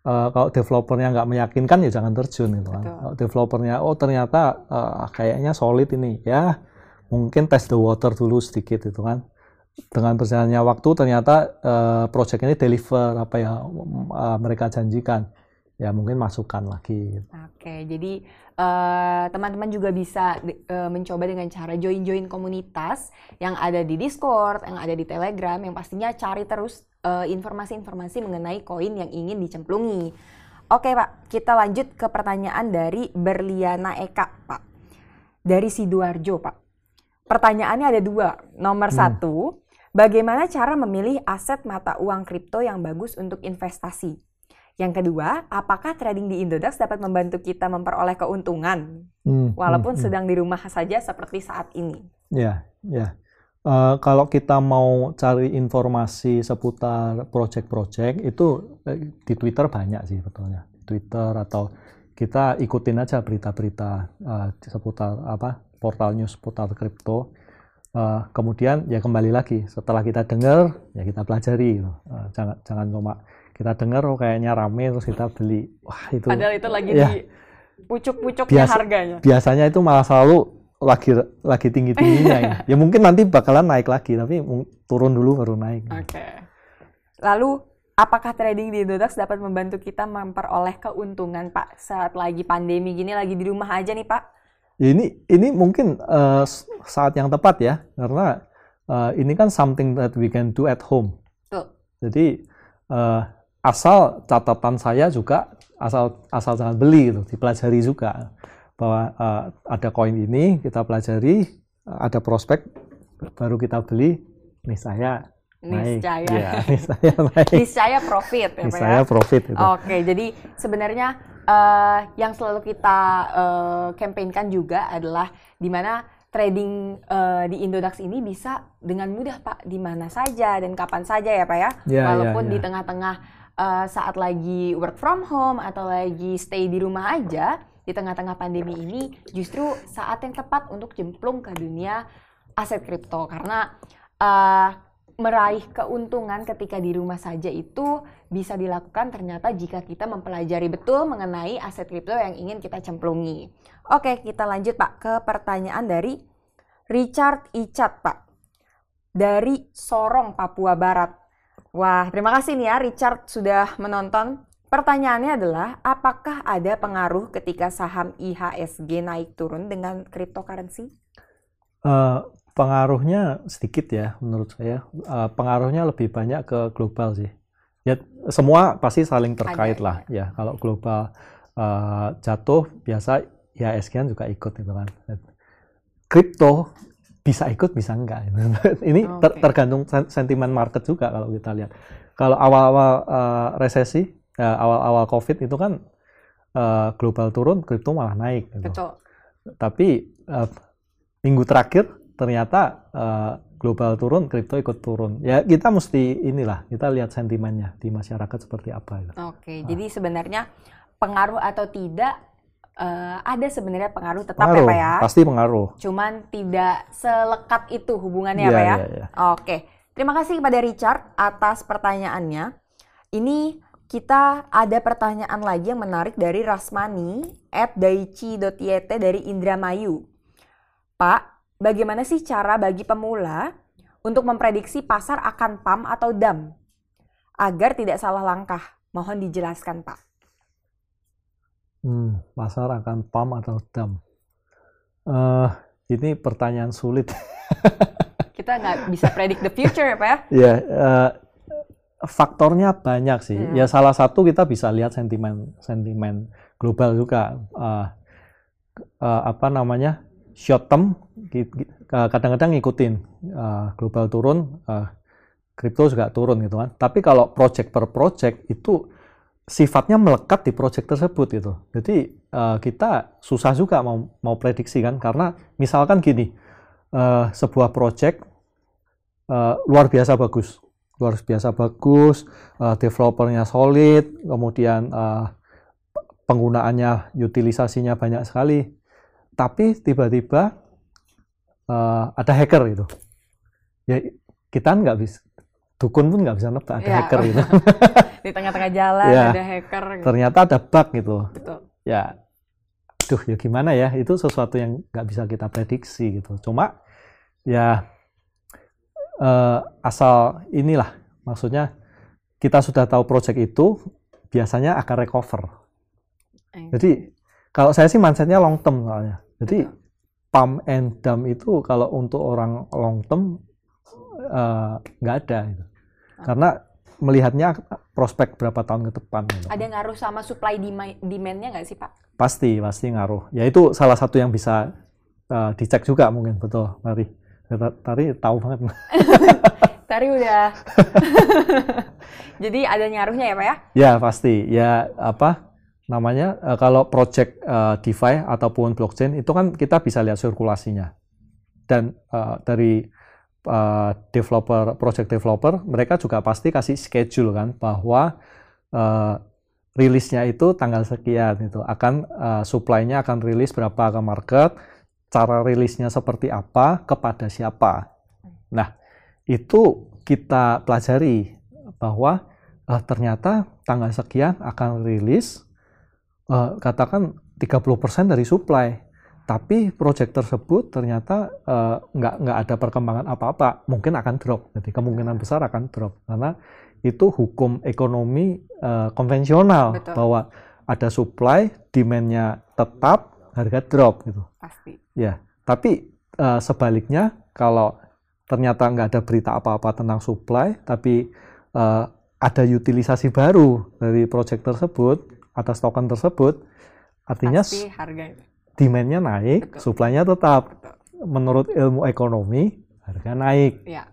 Uh, kalau developernya nggak meyakinkan ya jangan terjun gitu kan. Kalau developernya oh ternyata uh, kayaknya solid ini. Ya mungkin test the water dulu sedikit itu kan. Dengan berjalannya waktu ternyata uh, project ini deliver apa ya uh, mereka janjikan. Ya mungkin masukkan lagi. Oke, jadi teman-teman uh, juga bisa uh, mencoba dengan cara join-join komunitas yang ada di Discord, yang ada di Telegram, yang pastinya cari terus informasi informasi-informasi mengenai koin yang ingin dicemplungi. Oke Pak, kita lanjut ke pertanyaan dari Berliana Eka Pak. Dari Sidoarjo Pak. Pertanyaannya ada dua. Nomor hmm. satu, bagaimana cara memilih aset mata uang kripto yang bagus untuk investasi? Yang kedua, apakah trading di Indodax dapat membantu kita memperoleh keuntungan hmm, walaupun hmm, hmm. sedang di rumah saja seperti saat ini? Ya, ya. Uh, kalau kita mau cari informasi seputar project-project itu eh, di Twitter banyak sih betulnya. Twitter atau kita ikutin aja berita-berita uh, seputar apa portal news seputar kripto. Uh, kemudian ya kembali lagi setelah kita dengar ya kita pelajari gitu. uh, jangan jangan cuma kita dengar oh kayaknya rame terus kita beli. Wah itu padahal itu lagi ya, di pucuk-pucuknya biasa, harganya. biasanya itu malah selalu lagi lagi tinggi tingginya ya ya mungkin nanti bakalan naik lagi tapi turun dulu baru naik. Oke. Okay. lalu apakah trading di Indodax dapat membantu kita memperoleh keuntungan Pak saat lagi pandemi gini lagi di rumah aja nih Pak? Ya, ini ini mungkin uh, saat yang tepat ya karena uh, ini kan something that we can do at home. Tuh. jadi uh, asal catatan saya juga asal asal jangan beli itu dipelajari juga bahwa uh, ada koin ini kita pelajari uh, ada prospek baru kita beli nih saya naik niscaya ya, niscaya naik niscaya profit ya niscaya ya? profit itu. oke jadi sebenarnya uh, yang selalu kita uh, campaignkan juga adalah di mana trading uh, di Indodax ini bisa dengan mudah Pak di mana saja dan kapan saja ya Pak ya, ya, ya walaupun ya, ya. di tengah-tengah uh, saat lagi work from home atau lagi stay di rumah aja di tengah-tengah pandemi ini justru saat yang tepat untuk jemplung ke dunia aset kripto karena uh, meraih keuntungan ketika di rumah saja itu bisa dilakukan ternyata jika kita mempelajari betul mengenai aset kripto yang ingin kita cemplungi. Oke, kita lanjut Pak ke pertanyaan dari Richard Icat Pak. Dari Sorong, Papua Barat. Wah, terima kasih nih ya Richard sudah menonton. Pertanyaannya adalah, apakah ada pengaruh ketika saham IHSG naik turun dengan cryptocurrency? Uh, pengaruhnya sedikit ya menurut saya. Uh, pengaruhnya lebih banyak ke global sih. Ya semua pasti saling terkait Ada, lah ya. ya. Kalau global uh, jatuh biasa SGN juga ikut gitu kan. Kripto bisa ikut bisa enggak. Ini okay. ter tergantung sentimen market juga kalau kita lihat. Kalau awal-awal uh, resesi, awal-awal uh, COVID itu kan uh, global turun, kripto malah naik. Gitu. Betul. Tapi uh, minggu terakhir ternyata uh, global turun, kripto ikut turun. Ya kita mesti inilah kita lihat sentimennya di masyarakat seperti apa. Gitu. Oke, okay, nah. jadi sebenarnya pengaruh atau tidak uh, ada sebenarnya pengaruh tetap pengaruh, ya Pak ya. Pasti pengaruh. Cuman tidak selekat itu hubungannya ya, Pak ya. ya, ya. Oke, terima kasih kepada Richard atas pertanyaannya. Ini kita ada pertanyaan lagi yang menarik dari Rasmani at daichi.yt dari Indramayu. Pak, bagaimana sih cara bagi pemula untuk memprediksi pasar akan PAM atau DAM? Agar tidak salah langkah. Mohon dijelaskan, Pak. Hmm, pasar akan PAM atau DAM? Uh, ini pertanyaan sulit. Kita nggak bisa predict the future ya, Pak ya? Iya, uh, faktornya banyak sih. Hmm. Ya salah satu kita bisa lihat sentimen sentimen global juga. Uh, uh, apa namanya? short term kadang-kadang ngikutin uh, global turun, kripto uh, juga turun gitu kan. Tapi kalau project per project itu sifatnya melekat di project tersebut gitu. Jadi uh, kita susah juga mau mau prediksi kan karena misalkan gini uh, sebuah project uh, luar biasa bagus, luar biasa bagus, uh, developernya solid, kemudian uh, penggunaannya utilisasinya banyak sekali. Tapi tiba-tiba uh, ada hacker itu ya kita nggak bisa dukun pun nggak bisa nebak ada ya. hacker itu di tengah-tengah jalan ya, ada hacker gitu. ternyata ada bug gitu Betul. ya aduh ya gimana ya itu sesuatu yang nggak bisa kita prediksi gitu cuma ya uh, asal inilah maksudnya kita sudah tahu project itu biasanya akan recover eh. jadi kalau saya sih mindsetnya long term soalnya jadi pump and dump itu kalau untuk orang long term eh, nggak uh, ada gitu. Karena melihatnya prospek berapa tahun ke depan. Gitu. Ada ngaruh sama supply demand-nya nggak sih Pak? Pasti, pasti ngaruh. Ya itu salah satu yang bisa uh, dicek juga mungkin, betul. Tari, Tari tahu banget. Tari udah. Jadi ada ngaruhnya ya Pak ya? Ya pasti. Ya apa? namanya uh, kalau project uh, DeFi ataupun blockchain itu kan kita bisa lihat sirkulasinya dan uh, dari uh, developer project developer mereka juga pasti kasih schedule kan bahwa uh, rilisnya itu tanggal sekian itu akan uh, supply-nya akan rilis berapa ke market cara rilisnya seperti apa kepada siapa. Nah itu kita pelajari bahwa uh, ternyata tanggal sekian akan rilis uh, katakan 30% dari supply, tapi project tersebut ternyata uh, nggak nggak ada perkembangan apa-apa, mungkin akan drop. Jadi kemungkinan besar akan drop karena itu hukum ekonomi uh, konvensional Betul. bahwa ada supply, demand-nya tetap, harga drop gitu. Pasti. Ya, tapi uh, sebaliknya kalau ternyata nggak ada berita apa-apa tentang supply, tapi uh, ada utilisasi baru dari project tersebut, atas token tersebut, artinya demand-nya naik, supply-nya tetap. Menurut ilmu ekonomi, harga naik. Ya.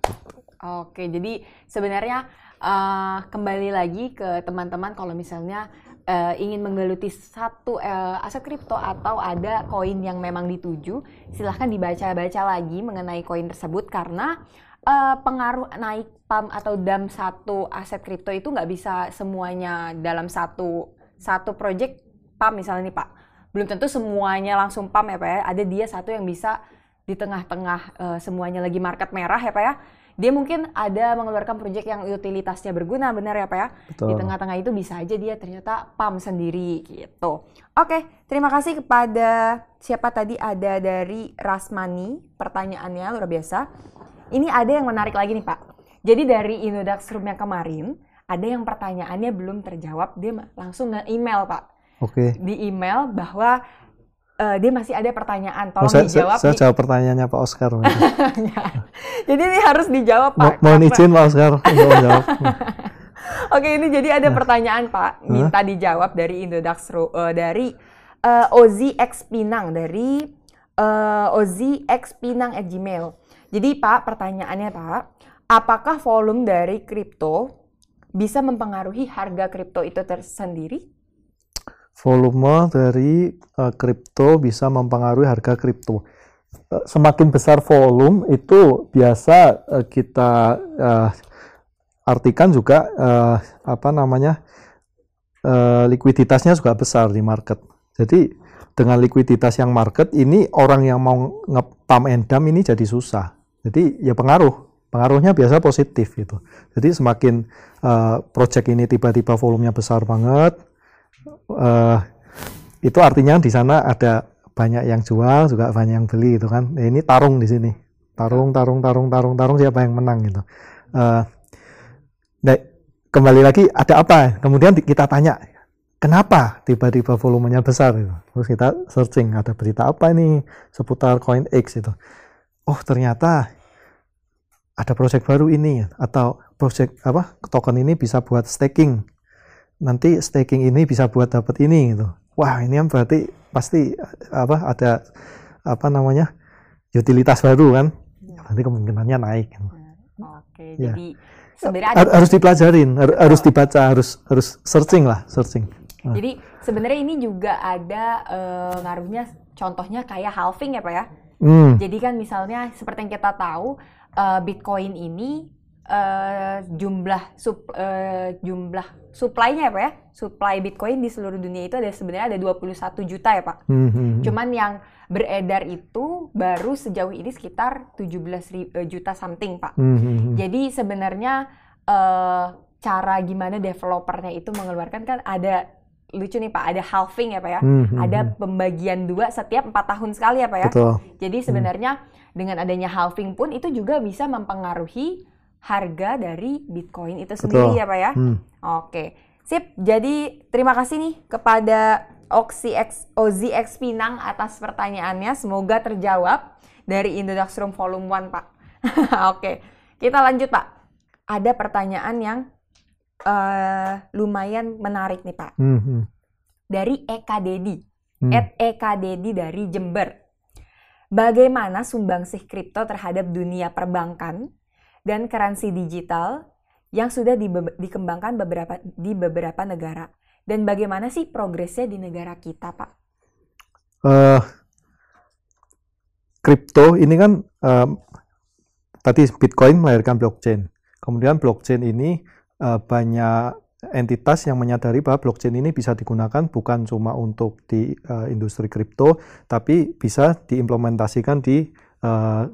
Oke, jadi sebenarnya uh, kembali lagi ke teman-teman kalau misalnya uh, ingin menggeluti satu uh, aset kripto atau ada koin yang memang dituju, silahkan dibaca-baca lagi mengenai koin tersebut karena uh, pengaruh naik PAM atau DAM satu aset kripto itu nggak bisa semuanya dalam satu satu project PAM misalnya nih Pak, belum tentu semuanya langsung PAM ya Pak ya. Ada dia satu yang bisa di tengah-tengah uh, semuanya lagi market merah ya Pak ya. Dia mungkin ada mengeluarkan project yang utilitasnya berguna benar ya Pak ya. Betul. Di tengah-tengah itu bisa aja dia ternyata PAM sendiri gitu. Oke, terima kasih kepada siapa tadi ada dari Rasmani pertanyaannya luar biasa. Ini ada yang menarik lagi nih Pak. Jadi dari Inodax Room yang kemarin, ada yang pertanyaannya belum terjawab, dia langsung nge-email Pak. Oke. Okay. Di email bahwa uh, dia masih ada pertanyaan. Tolong oh, saya, dijawab. Saya, saya jawab pertanyaannya Pak Oscar. jadi ini harus dijawab Pak. Mohon izin Pak Oscar untuk menjawab. Oke, ini jadi ada ya. pertanyaan Pak, minta huh? dijawab dari Indodax uh, dari uh, Ozi X Pinang dari uh, Ozi X Pinang at Gmail. Jadi Pak, pertanyaannya Pak, apakah volume dari kripto bisa mempengaruhi harga kripto itu tersendiri? Volume dari uh, kripto bisa mempengaruhi harga kripto. Uh, semakin besar volume itu biasa uh, kita uh, artikan juga uh, apa namanya uh, likuiditasnya juga besar di market. Jadi dengan likuiditas yang market ini orang yang mau ngepam endam ini jadi susah. Jadi ya pengaruh pengaruhnya biasa positif gitu. Jadi semakin uh, project ini tiba-tiba volumenya besar banget, uh, itu artinya di sana ada banyak yang jual juga banyak yang beli itu kan. Nah, ini tarung di sini. Tarung, tarung, tarung, tarung, tarung siapa yang menang gitu. Uh, kembali lagi ada apa? Kemudian kita tanya kenapa tiba-tiba volumenya besar itu. Terus kita searching ada berita apa ini seputar koin X itu. Oh ternyata ada proyek baru ini atau proyek apa token ini bisa buat staking nanti staking ini bisa buat dapat ini gitu. Wah, ini yang berarti pasti apa ada apa namanya? utilitas baru kan. Nanti kemungkinannya naik. Gitu. Oke, ya. jadi sebenarnya ada harus dipelajarin, harus dibaca, harus harus searching lah, searching. Nah. Jadi sebenarnya ini juga ada uh, ngaruhnya contohnya kayak halving ya, Pak ya. Hmm. Jadi kan misalnya seperti yang kita tahu uh, Bitcoin ini uh, jumlah sup, uh, jumlah supply-nya ya Pak ya. Supply Bitcoin di seluruh dunia itu ada sebenarnya ada 21 juta ya Pak. Mm -hmm. Cuman yang beredar itu baru sejauh ini sekitar 17 juta something Pak. Mm -hmm. Jadi sebenarnya uh, cara gimana developernya itu mengeluarkan kan ada lucu nih Pak, ada halving ya Pak ya. Mm -hmm. Ada pembagian dua setiap empat tahun sekali ya Pak ya. Betul. Jadi sebenarnya mm. dengan adanya halving pun itu juga bisa mempengaruhi harga dari Bitcoin itu sendiri Betul. ya Pak ya. Hmm. Oke, sip. Jadi terima kasih nih kepada Oxy X, OZX Pinang atas pertanyaannya. Semoga terjawab dari Indodax Room Volume 1 Pak. Oke, kita lanjut Pak. Ada pertanyaan yang uh, lumayan menarik nih Pak. Hmm. hmm. Dari Eka Dedi. Hmm. At Eka Dedi dari Jember. Bagaimana sumbangsih kripto terhadap dunia perbankan dan currency digital yang sudah di, dikembangkan beberapa di beberapa negara. Dan bagaimana sih progresnya di negara kita, Pak? Uh, kripto ini kan uh, tadi Bitcoin melahirkan blockchain. Kemudian blockchain ini uh, banyak entitas yang menyadari bahwa blockchain ini bisa digunakan bukan cuma untuk di uh, industri kripto, tapi bisa diimplementasikan di uh,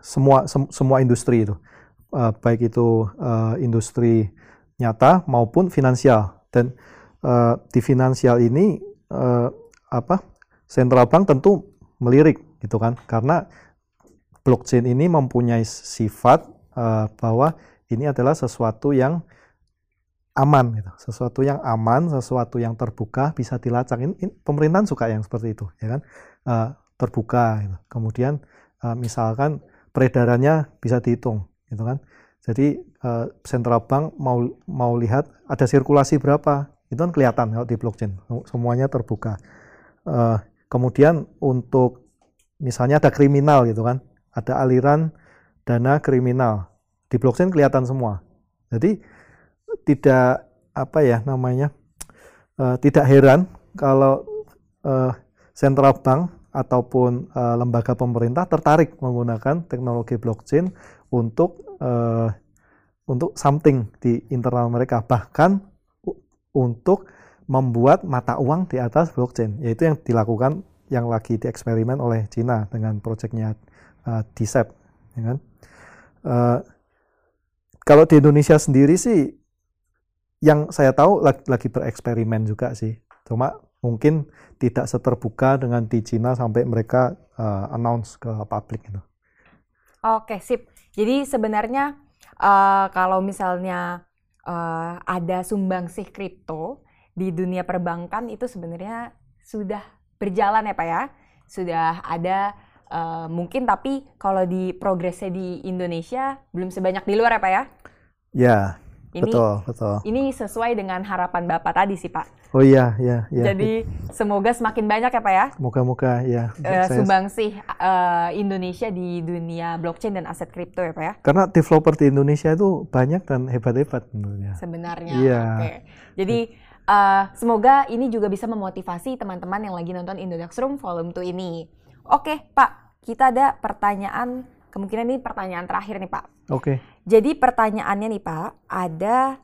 semua sem semua industri itu. Uh, baik itu uh, industri nyata maupun finansial. Dan uh, di finansial ini uh, apa central bank tentu melirik gitu kan? Karena blockchain ini mempunyai sifat uh, bahwa ini adalah sesuatu yang aman gitu. sesuatu yang aman sesuatu yang terbuka bisa dilacak. Ini, ini pemerintahan suka yang seperti itu ya kan? Uh, terbuka gitu. kemudian misalkan peredarannya bisa dihitung gitu kan. Jadi uh, central bank mau mau lihat ada sirkulasi berapa itu kan kelihatan kalau di blockchain semuanya terbuka. Uh, kemudian untuk misalnya ada kriminal gitu kan ada aliran dana kriminal di blockchain kelihatan semua. Jadi tidak apa ya namanya tidak heran kalau uh, central bank ataupun uh, lembaga pemerintah tertarik menggunakan teknologi blockchain untuk uh, untuk something di internal mereka bahkan untuk membuat mata uang di atas blockchain yaitu yang dilakukan yang lagi dieksperimen oleh Cina dengan proyeknya uh, DCEP ya kan? uh, kalau di Indonesia sendiri sih yang saya tahu lagi, lagi bereksperimen juga sih cuma mungkin tidak seterbuka dengan di Cina sampai mereka uh, announce ke publik itu. Oke, sip. Jadi sebenarnya uh, kalau misalnya uh, ada sumbangsih kripto di dunia perbankan itu sebenarnya sudah berjalan ya Pak ya. Sudah ada uh, mungkin tapi kalau di progresnya di Indonesia belum sebanyak di luar ya Pak ya. Ya. Ini, betul, betul. Ini sesuai dengan harapan Bapak tadi sih, Pak. Oh iya, iya, iya. Jadi semoga semakin banyak ya, Pak ya. Moga-moga ya. Uh, sumbangsih uh, Indonesia di dunia blockchain dan aset kripto ya, Pak ya. Karena developer di Indonesia itu banyak dan hebat-hebat menurutnya. Sebenarnya. Iya. Oke. Jadi uh, semoga ini juga bisa memotivasi teman-teman yang lagi nonton Indodax Room Volume 2 ini. Oke, Pak. Kita ada pertanyaan kemungkinan ini pertanyaan terakhir nih Pak. Oke. Okay. Jadi pertanyaannya nih Pak, ada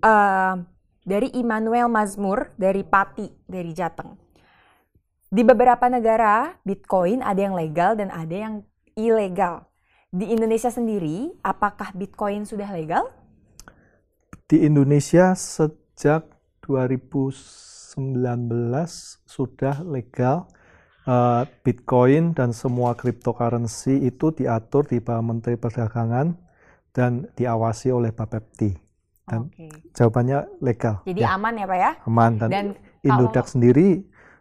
uh, dari Immanuel Mazmur dari Pati dari Jateng. Di beberapa negara Bitcoin ada yang legal dan ada yang ilegal. Di Indonesia sendiri, apakah Bitcoin sudah legal? Di Indonesia sejak 2019 sudah legal uh, Bitcoin dan semua cryptocurrency itu diatur di bawah Menteri Perdagangan dan diawasi oleh Bapepti. Dan okay. jawabannya legal. Jadi ya. aman ya Pak ya? Aman dan, dan Indodax kalau, sendiri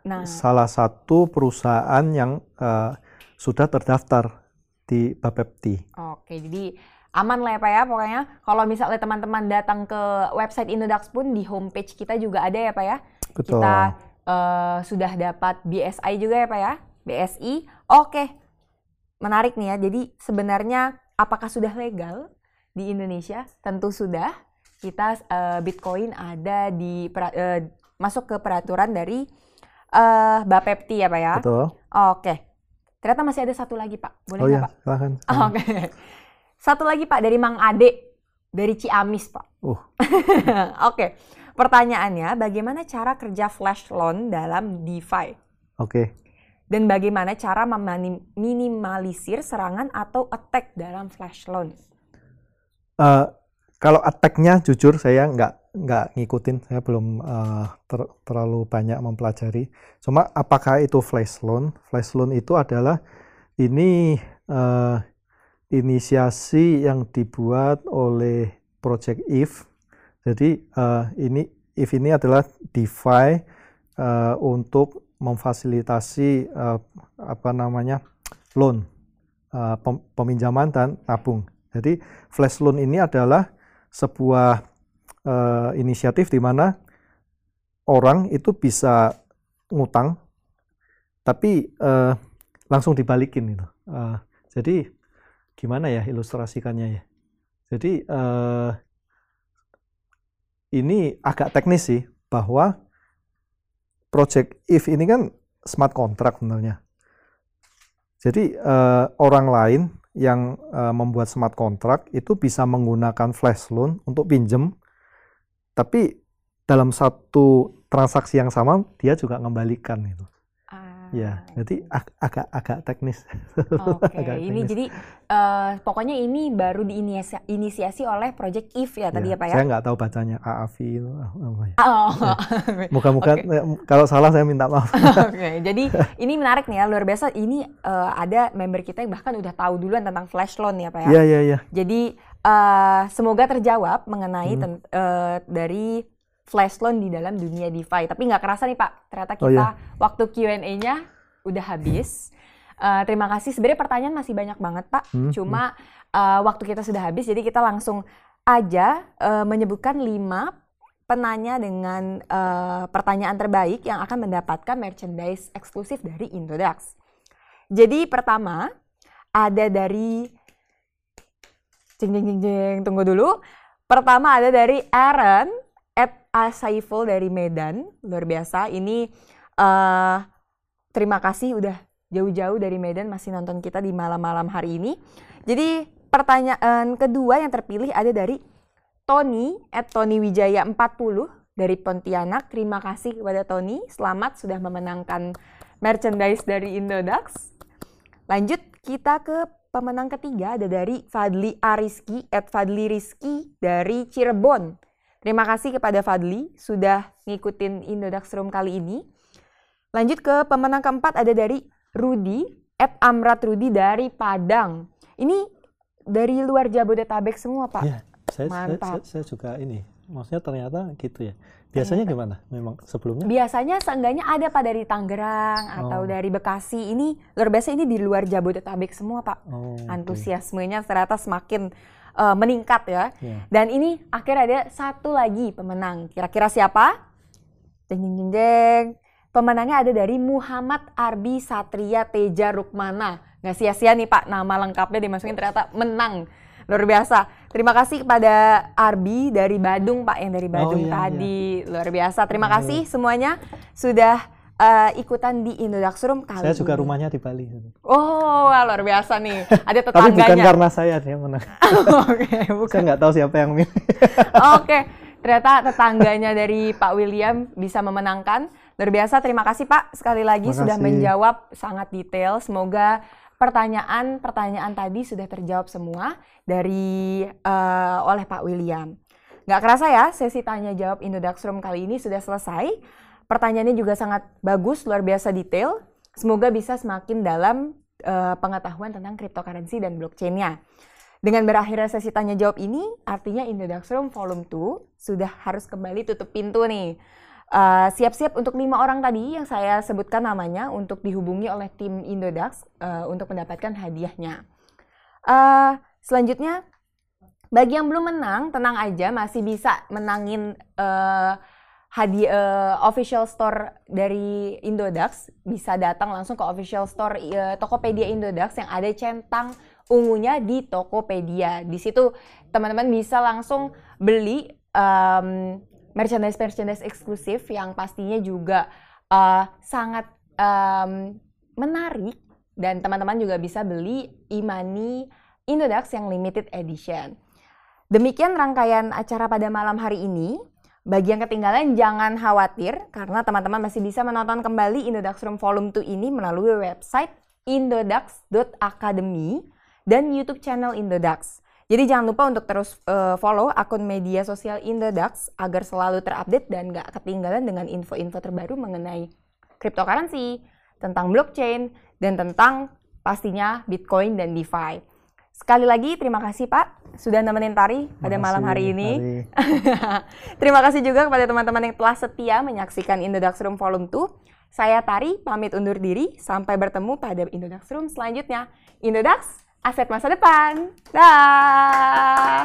nah. salah satu perusahaan yang uh, sudah terdaftar di Bapepti. Oke, jadi aman lah ya Pak ya pokoknya. Kalau misalnya teman-teman datang ke website Indodax pun di homepage kita juga ada ya Pak ya. Betul. Kita uh, sudah dapat BSI juga ya Pak ya? BSI. Oke. Menarik nih ya. Jadi sebenarnya apakah sudah legal di Indonesia? Tentu sudah. Kita uh, Bitcoin ada di uh, masuk ke peraturan dari uh, Bapepti ya Pak ya? Betul. Oke. Ternyata masih ada satu lagi Pak. Boleh oh, nggak iya, Pak? Silahkan. Oke. Satu lagi Pak dari Mang Ade dari Ciamis Pak. Uh. Oke. Pertanyaannya, bagaimana cara kerja flash loan dalam DeFi? Oke. Okay. Dan bagaimana cara meminimalisir serangan atau attack dalam flash loan? Uh, kalau attack-nya jujur saya nggak nggak ngikutin, saya belum uh, ter, terlalu banyak mempelajari. Cuma apakah itu flash loan? Flash loan itu adalah ini uh, inisiasi yang dibuat oleh Project If jadi uh, ini if ini adalah DeFi uh, untuk memfasilitasi uh, apa namanya loan uh, peminjaman dan tabung. Jadi flash loan ini adalah sebuah uh, inisiatif di mana orang itu bisa ngutang tapi uh, langsung dibalikin itu. Uh, jadi gimana ya ilustrasikannya ya? Jadi uh, ini agak teknis sih bahwa project if ini kan smart contract sebenarnya. Jadi uh, orang lain yang uh, membuat smart contract itu bisa menggunakan flash loan untuk pinjem, tapi dalam satu transaksi yang sama dia juga mengembalikan itu. Ya, jadi ag agak agak teknis. Oke, okay. ini jadi uh, pokoknya ini baru diinisiasi oleh Project If ya, ya tadi ya Pak ya? Saya nggak tahu bacanya AAV itu apa ya. Oh. Muka-muka okay. kalau salah saya minta maaf. Oke, okay. jadi ini menarik nih ya, luar biasa. Ini uh, ada member kita yang bahkan udah tahu duluan tentang flash loan ya Pak ya? Iya, iya, iya. Jadi uh, semoga terjawab mengenai hmm. uh, dari flash loan di dalam dunia DeFi. Tapi nggak kerasa nih Pak, ternyata kita oh, iya. waktu Q&A-nya udah habis. Uh, terima kasih. Sebenarnya pertanyaan masih banyak banget Pak. Hmm, Cuma Uh, waktu kita sudah habis, jadi kita langsung aja uh, menyebutkan lima penanya dengan uh, pertanyaan terbaik yang akan mendapatkan merchandise eksklusif dari Indodax. Jadi pertama ada dari jeng jeng jeng jeng tunggu dulu. Pertama ada dari Aaron Saiful dari Medan, luar biasa. Ini uh, terima kasih udah jauh-jauh dari Medan masih nonton kita di malam-malam hari ini. Jadi pertanyaan kedua yang terpilih ada dari Tony at Tony Wijaya 40 dari Pontianak. Terima kasih kepada Tony. Selamat sudah memenangkan merchandise dari Indodax. Lanjut kita ke pemenang ketiga ada dari Fadli Ariski at Fadli Rizky dari Cirebon. Terima kasih kepada Fadli sudah ngikutin Indodax Room kali ini. Lanjut ke pemenang keempat ada dari Rudi, at Amrat Rudi dari Padang. Ini dari luar Jabodetabek semua Pak. Ya, saya, Mantap. Saya, saya, saya juga ini maksudnya ternyata gitu ya. Biasanya gimana? Memang sebelumnya? Biasanya seenggaknya ada Pak dari Tangerang atau Oh. dari Bekasi. Ini luar biasa ini di luar Jabodetabek semua Pak. Oh. Antusiasmenya ternyata semakin eh, meningkat ya. Iya. Dan ini akhirnya ada satu lagi pemenang. Kira-kira siapa? Jeng jeng jeng jeng. Pemenangnya ada dari Muhammad Arbi Satria Teja Rukmana. Nggak sia-sia nih Pak, nama lengkapnya dimasukin ternyata menang. Luar biasa. Terima kasih kepada Arbi dari Badung Pak, yang dari Badung iya, tadi. Luar biasa. Terima Iya. kasih semuanya sudah eh, ikutan di Indodax Room kali Saya juga ini. rumahnya di Bali. Oh, wah, luar biasa nih. Ada Tapi bukan tetangganya. karena saya dia menang. Oke, bukan. saya nggak tahu siapa yang milih. Oke, ternyata tetangganya dari Pak William bisa memenangkan. Luar biasa, terima kasih Pak sekali lagi Terima sudah kasih. menjawab sangat detail. Semoga pertanyaan-pertanyaan tadi sudah terjawab semua dari eh, oleh Pak William. Nggak kerasa ya, sesi tanya jawab Indodax Room kali ini sudah selesai. Pertanyaannya juga sangat bagus, luar biasa detail. Semoga bisa semakin dalam eh, pengetahuan tentang cryptocurrency dan blockchain-nya. Dengan berakhirnya sesi tanya jawab ini, artinya Indodax Room Volume 2 sudah harus kembali tutup pintu nih. Uh, Siap-siap untuk lima orang tadi yang saya sebutkan namanya untuk dihubungi oleh tim Indodax uh, untuk mendapatkan hadiahnya. Uh, selanjutnya, bagi yang belum menang, tenang aja masih bisa menangin uh, hadiah uh, official store dari Indodax. Bisa datang langsung ke official store uh, Tokopedia Indodax yang ada centang ungunya di Tokopedia. Di situ teman-teman bisa langsung beli um, merchandise-merchandise eksklusif yang pastinya juga uh, sangat um, menarik dan teman-teman juga bisa beli e-money Indodax yang limited edition. Demikian rangkaian acara pada malam hari ini. Bagi yang ketinggalan jangan khawatir karena teman-teman masih bisa menonton kembali Indodax Room Volume 2 ini melalui website indodax.academy dan YouTube channel Indodax. Jadi jangan lupa untuk terus eh, follow akun media sosial Indodax agar selalu terupdate dan gak ketinggalan dengan info-info terbaru mengenai cryptocurrency, tentang blockchain, dan tentang pastinya Bitcoin dan DeFi. Sekali lagi terima kasih Pak sudah nemenin Tari pada malam hari ini. Terima kasih juga kepada teman-teman yang telah setia menyaksikan Indodax Room Volume 2. Saya Tari pamit undur diri sampai bertemu pada Indodax Room selanjutnya. Indodax, aset masa depan. Dah.